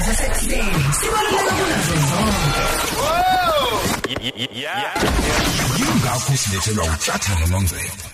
sasekuseni sibaluleka kunazo zonke yingakho silethelwa uhlathana nongcebo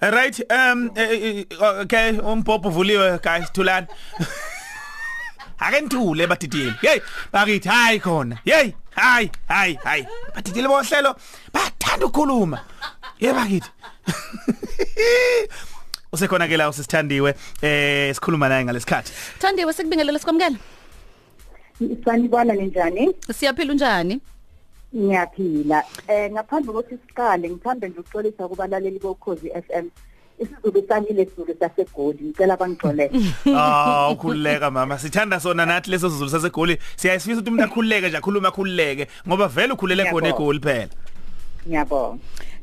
right um eh, eh, okay umbhobho uvuliwe guys thulani ake nithule badidile hey bakithi hayi khona hey hayi hayi hayi badidile bohlelo. Bathanda ukukhuluma hey bakithi usekhona ke la usithandiwe eh sikhuluma naye ngalesikhathi. Thandiwe sikubingelele sikwamukela. sanibona ninjani? Siyaphila unjani? ngiyaphila. Eh ngaphandle kokuthi siqale ngithanda nje ukuxolisa kubalaleli bokhozi FM isizulu sami lesizulu sasegoli ngicela bangixolele ah ukhululeka mama. Sithanda sona nathi leso sizulu sasegoli. Siyayifisa ukuthi umuntu akhululeke nje akhuluma akhululeke ngoba vele ukhulele khona egoli phela. Ngiyabonga.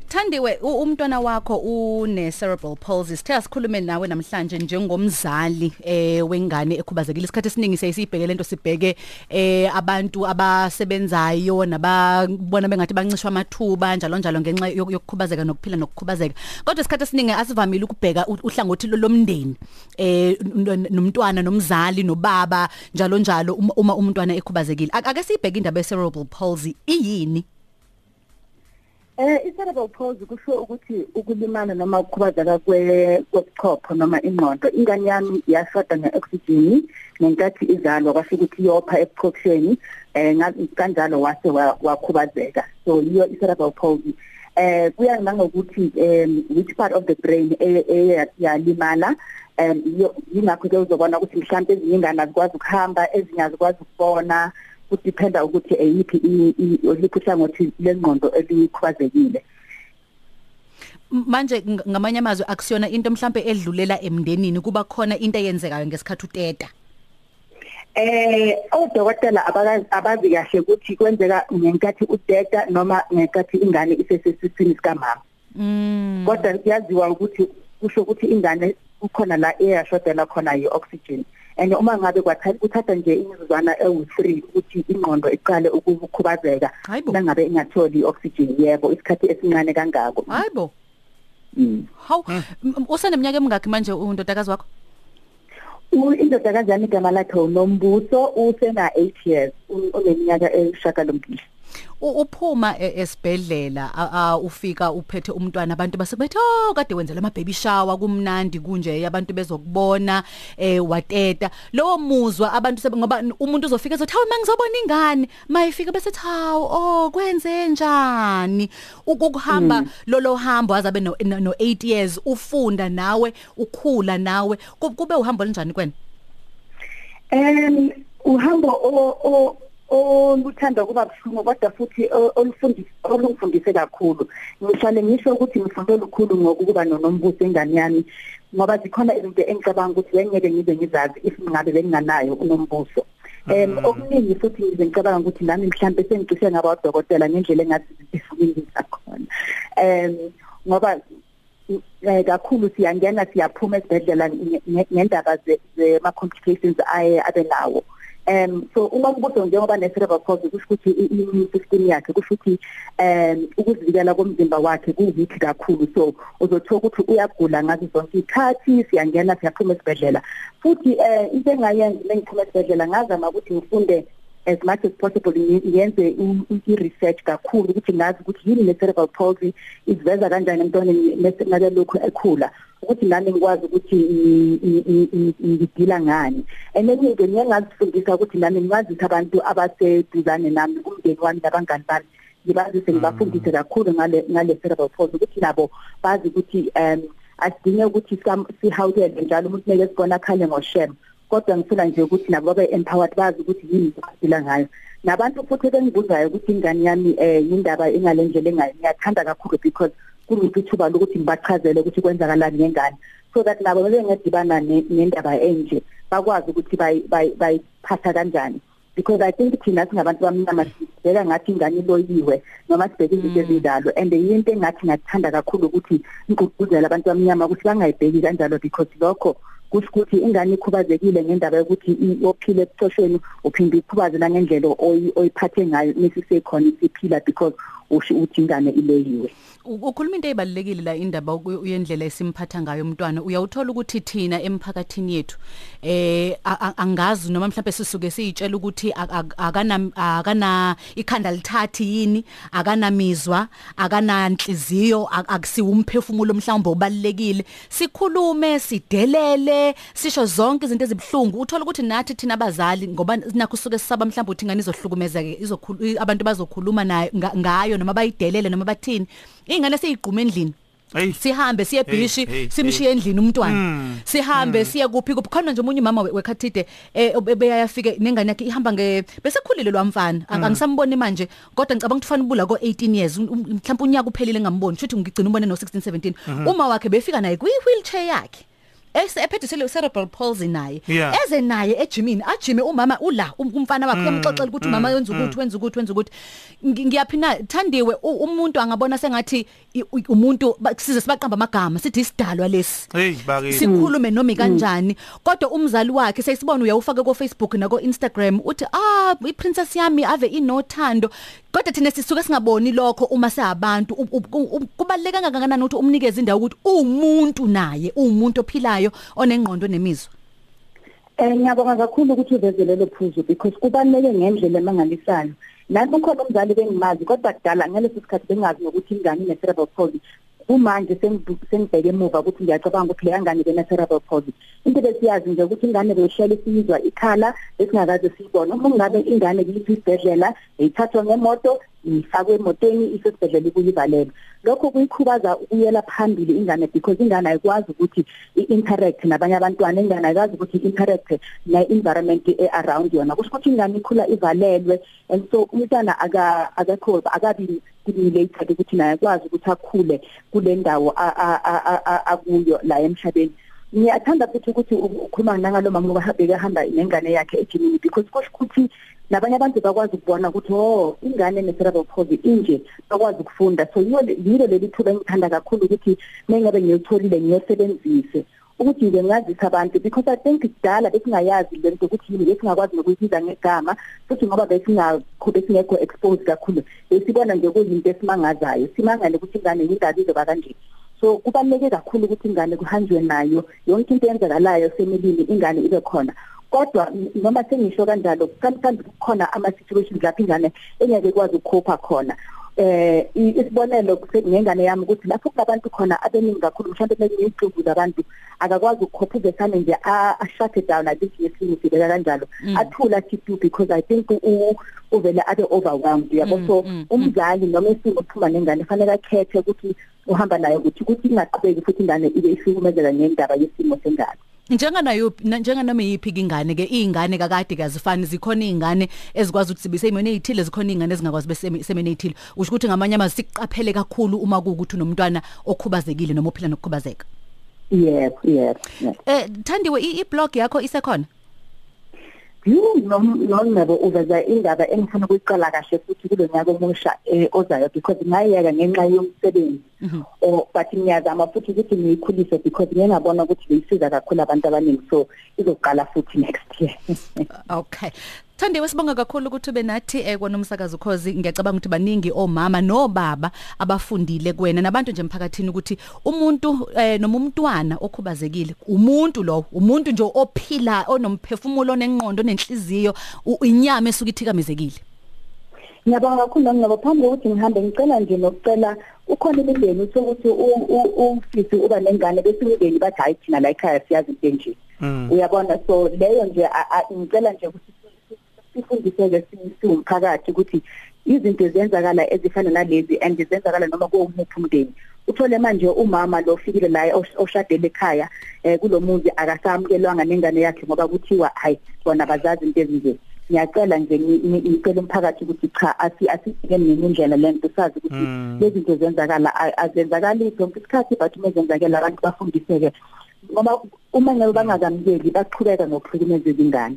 Thandiwe u- umntwana wakho une cerebral palsy. Sithe asikhulume nawe namhlanje njengomzali eh wengane ekhubazekile. Isikhathi esiningi siyisibheke lento sibheke eh abantu abasebenzayo nababona bengathi bancishwa amathuba njalo njalo ngenxa yok- yokukhubazeka nokuphila nokukhubazeka. Kodwa isikhathi esiningi asivamile ukubheka u- uhlangothi lo- lomndeni eh n- n- nomntwana nomzali nobaba njalo njalo uma- uma umntwana ekhubazekile. Ake ake sibheke indaba ye cerebral palsy iyini? Eh i-cerebral palsy kusho ukuthi ukulimala noma ukukhubazeka kwe- kwebuchopho noma ingqondo ingane yami yashoda nge-oxygen ngenkathi izalwa kwasho ukuthi iyopha ebuchopheni eh nga- kanjalo wase wa- wakhubazeka. So yiyo i-cerebral palsy eh kuya nangokuthi um which part of the brain eye- eye yalimala um iyo- yingakho ke uzobona ukuthi mhlawumbe ezinye ingane azikwazi ukuhamba ezinye azikwazi ukubona kudiphenda ukuthi eyiphi i- i- liphi uhlangothi lengqondo elikhubazekile. M- manje ng- ngamanye amazwi akusiyona into mhlambe edlulela emndenini kuba khona into eyenzekayo ngesikhathi uteta. Eh odokotela abaka- abazi kahle ukuthi kwenzeka ngenkathi udeda noma ngenkathi ingane isesesiswini sikamama. Mm. Kodwa kuyaziwa ukuthi kusho ukuthi ingane kukhona la eyashodela khona i-oxygen and uma ngabe kwatha- kuthatha nje imizuzwana ewu-3 ukuthi ingqondo iqale ukukhubazeka Hayibo. nangabe ingatholi i-oxygen yebo isikhathi esincane kangako. Hayibo. Mm. haw m- useneminyaka emingaki manje undodakazi wakho? U- indodakazi yami igama lakhe unombuso usena-8 years u- uneminyaka eyishagalombili U- uphuma e- esibhedlela a- a- ufika uphethe umntwana abantu basebethi oh kade wenzela ama baby shower kumnandi kunje abantu bezokubona eh wateta. Lowo muzwa abantu sebe ngoba n- umuntu uzofika ezothi hawu mangizobona ingane. Mayifika bese hawu oh kwenze njani? Ukuhamba lolo hambo azabe no no- no 8 years ufunda nawe ukhula nawe Ku- kube uhambo kanjani kwena Um uhambo o- o- oluthanda kuba buhlungu kodwa futhi o- olufundise olungifundise kakhulu. Ngihlale ngisho ukuthi ngifunde lukhulu ngokuba nonombuso engane yami ngoba zikhona izinto engicabanga ukuthi bengeke ngize ngizazi if ngabe benginganayo unombuso. Um okuningi futhi ngize ngicabanga ukuthi nami mhlambe sengicishe ngaba udokotela ngendlela engathi zifukile zakhona. Um ngoba eh kakhulu siyangena siyaphuma esibhedlela nge- nge- ngendaba ze- zema complications aye abe nawo. Um so uma kubuzo njengoba ne-cerebral palsy kusho ukuthi i- i-immune system yakhe kusho ukuthi um ukuzivikela komzimba wakhe kuwiki kakhulu. So uzothola ukuthi uyagula ngazo zonke iy'khathi siyangena siyaphuma esibhedlela. Futhi um into engayenza uma ngiphuma esibhedlela ngazama ukuthi ngifunde as much as possible ngi- ngiyenze i- i- i-research kakhulu ukuthi ngazi ukuthi yini ne-cerebral palsy iziveza kanjani emntwaneni mase nakalokhu ekhula ukuthi nami ngikwazi ukuthi i- i- i- i- ngidila ngani. And enye into ngiye ngazifundisa ukuthi nami ngibazise abantu abaseduzane nami umndeni wami nabangani bami ngibazise ngibafundise kakhulu ngale ngale cerebral palsy ukuthi nabo bazi ukuthi um asidinge ukuthi sam- sihawukele njalo umuntu kumele sibona akhale ngoshem kodwa ngifuna nje ukuthi nabo babe empowered bazi ukuthi yini abaphila ngayo. Nabantu futhi bengibuzayo ukuthi ingane yami eh indaba engale ndlela engayo ngiyathanda kakhulu because kunika ithuba lokuthi ngibachazele ukuthi kwenzakalani ngengane so that nabo bengedibana ne- nendaba enje bakwazi ukuthi bayi- bayi- bayiphatha kanjani. Because i think thina singabantu bamnyama sibheka ngathi ingane iloyiwe noma sibheke izinto ezindalo and yinto engathi ngathanda kakhulu ukuthi ngigqugquzela abantu bamnyama ukuthi bangayibheki kanjalo because lokho kusho ukuthi ingane ikhubazekile ngendaba yokuthi i- ophile ebuchosheni uphinde ikhubaze nangendlela oyi- oyiphathe ngayo nesisekhona isiphila because usho ukuthi ingane ileyiwe U- ukhuluma into ezibalekile la indaba uku- uyendlela esimphatha ngayo umntwana. Uyawuthola ukuthi thina emphakathini yethu eh a- a- angazi noma mhlawumbe sisuke siyitshela ukuthi a- a- akana akana ikhanda lithathi yini akanamizwa akananhliziyo ak- akusiwo umphefumulo mhlawumbe obalekile sikhulume sidelele sisho zonke izinto ezibhlungu uthola ukuthi nathi thina abazali ngoba nakho suke sisaba mhlawumbe ukuthi ingane izohlukumeza ke izokhuluma abantu bazokhuluma nayo nga- ngayo noma bayidelele noma bathini ingane seyigquma endlini. Hey. sihambe siye Hey, bhishi hey, simshiye endlini umntwana. Sihambe siye kuphi kuphi. Khona nje umunye umama we- wekhathide eh beyayafika nengane yakhe ihamba nge besekhulile lo mfana. Ang- angisamboni manje kodwa ngicabanga ukuthi fanele ubula ko 18 years. Um- um- mhlawumbe unyaka uphelile ngamboni. Futhi ngigcina umbone no 16 17 uma wakhe befika naye kwi wheelchair yakhe ese ephethe sele cerebral palsy naye. Yeah. eze naye ejimini ajime umama ula um- umfana wakhe uyamxoxela ukuthi umama wenza ukuthi wenza ukuthi wenza ukuthi. Ngi- ngiyaphina thandiwe u- umuntu angabona sengathi i- u- umuntu ba- size sibaqamba amagama sithi isidalwa lesi. Hey bakithi sikhulume noma kanjani? Kodwa umzali wakhe seyisibona uyawufaka ko Facebook nako Instagram uthi ah iprincess yami ave inothando. Kodwa thina sisuke singaboni lokho uma seabantu U- u- u- kubaleka kangakanani ukuthi umnikeze indawo ukuthi umuntu naye umuntu ophilayo onengqondo nemizwa Eh ngiyabonga kakhulu ukuthi uveze lelo phuzu because kubaleke ngendlela emangalisayo. Nami ukhona umzali bengimazi kodwa kudala ngaleso sikhathi bengazi ukuthi ingane ine cerebral palsy. Kumanje sengibu- sengibheke emuva ukuthi ngiyacabanga ukuthi leya ngane bene cerebral palsy. Into besiyazi nje ukuthi ingane beyishela isizwa ikhala esingakaze siyibone. Uma ngabe ingane kuyiphi isibhedlela ithathwa ngemoto ifakwe emotweni isesibhedlela kuyivalele. Lokho kuyikhubaza ukuyela phambili ingane because ingane ayikwazi ukuthi i-interact nabanye abantwana ingane ayikwazi ukuthi i-interact ne-environment e-around yona kusho ukuthi ingane ikhula ivalelwe and so umntwana aka akakho akabi stimulated ukuthi naye akwazi ukuthi akhule kule ndawo a- a- a- a- akuyo la emhlabeni ngiyathanda futhi ukuthi u- ukhuluma nangalo mama ngoba beke hamba nengane yakhe ejimini because kusho ukuthi nabanye abantu bakwazi ukubona ukuthi oh ingane ne-cerebral palsy inje bakwazi ukufunda. So yiyo le- yilo leli thuba engithanda kakhulu ukuthi mengabe ngiyotholile ngiyosebenzise. Ukuthi nje ngazisa abantu because i think kudala besingayazi lento ukuthi yini besingakwazi nokuyibiza ngegama futhi ngoba besingakho besingekho exposed kakhulu. Besibona nje kuyinto esimangazayo simangale ukuthi ingane yindaba izoba kanje. So kubaluleke kakhulu ukuthi ingane kuhanjwe nayo. Yonke into eyenzakalayo semilini ingane ibe khona. Kodwa n- noma sengisho kanjalo kanti kukhona ama situations lapho ingane engeke ikwazi ukukhopha khona. Eh i- isibonelo kuse- ngengane yami ukuthi lapho kunabantu khona abaningi kakhulu mhlawumbe kuneziqembu zabantu akakwazi ukukhopha uzesane nje a a shut it down athi ngesinye sibeka kanjalo. Athula athi do because i think u- uvele abe overwhelmed yabo? So umzali noma isimo kuphuma nengane fanele akhethe ukuthi uhamba nayo ukuthi ukuthi ingaqhubeki futhi ingane ibe ihlukumezeka ngendaba yesimo sengane. Njenganayo njenganoma yiphi ingane ke izingane kakade kazifani zikhona izingane ezikwazi ukuthi sibe semene ezithile zikhona izingane ezingakwazi besemene ezithile usho ukuthi ngamanye amazwi siqaphele kakhulu uma kuukuthi unomntwana okhubazekile noma ophila nokukhubazeka. Yebo yebo yebo. eh thandiwe i- i-blog yakho isekhona? Yho nomnabo uveza indaba engifuna ukuyiqala kahle futhi kulo nyaka omusha eh, ozayo? Because ngayeka ngenxa yomsebenzi o but ngiyazama futhi ukuthi ngiyikhulise because ngiyabona ukuthi beyisiza kakhulu abantu abaningi so izoqala futhi next year. Okay. Thandiwe sibonga kakhulu ukuthi ube nathi eh kwanomsakazo khozi ngiyacabanga ukuthi baningi omama nobaba abafundile kuwena nabantu nje emphakathini ukuthi umuntu eh noma umntwana okhubazekile umuntu lo umuntu nje ophila onomphefumulo onengqondo nenhliziyo u- inyama esuka ithikamezekile Ngiyabonga kakhulu ngiyabo phambi kokuthi ngihambe ngicela nje nokucela ukhona imindeni sokuthi ufisi uba nengane bese imindeni bathi hayi thina la ekhaya siyazi into enje. Uyabona? So leyo nje a- a- ngicela nje ukuthi sifundiseke siwumphakathi ukuthi izinto zenzakala ezifana nalezi and zenzakala noma kuwumuphi umndeni uthole manje umama lo fikile la osh- oshadele ekhaya eh kulomuzi akasamukelwanga nengane yakhe ngoba kuthiwa hayi bona bazazi into ezinje ngiyacela nje ngi- ngi- ngicela umphakathi ukuthi cha asi asibheke nenye indlela lento sazi ukuthi lezi zinto zenzakala a- azenzakali zonke isikhathi but uma zenzakela abantu bafundiseke ngoba uma ngabe bangazamukeli baqhubeka ngokuhlukumeza izingane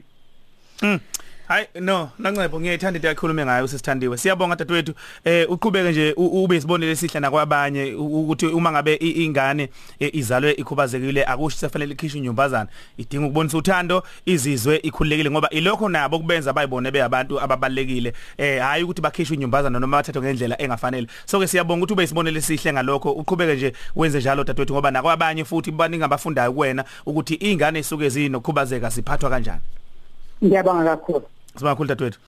Hayi no nancebo ngiyayithanda into yakhulume ngayo sisithandiwe siyabonga dadewethu. Eh uqhubeke nje u- ube isibonele esihle nakwabanye u- ukuthi uma ngabe i- ingane eh, izalwe ikhubazekile akusho sefanele ikhishwe inyumbazana idinga ukubonisa uthando izizwe ikhululekile ngoba ilokho nabo kubenza bayibone beyabantu ababalekile eh hayi ukuthi bakhishwe inyumbazana noma bathathwe ngendlela engafanele. So ke siyabonga ukuthi ube isibonele esihle ngalokho. Uqhubeke nje wenze njalo dadewethu ngoba nakwabanye futhi baningi abafundayo kuwena ukuthi ingane isuke zinokukhubazeka siphathwa kanjani. Ngiyabonga kakhulu. Sibakhulu dadewethu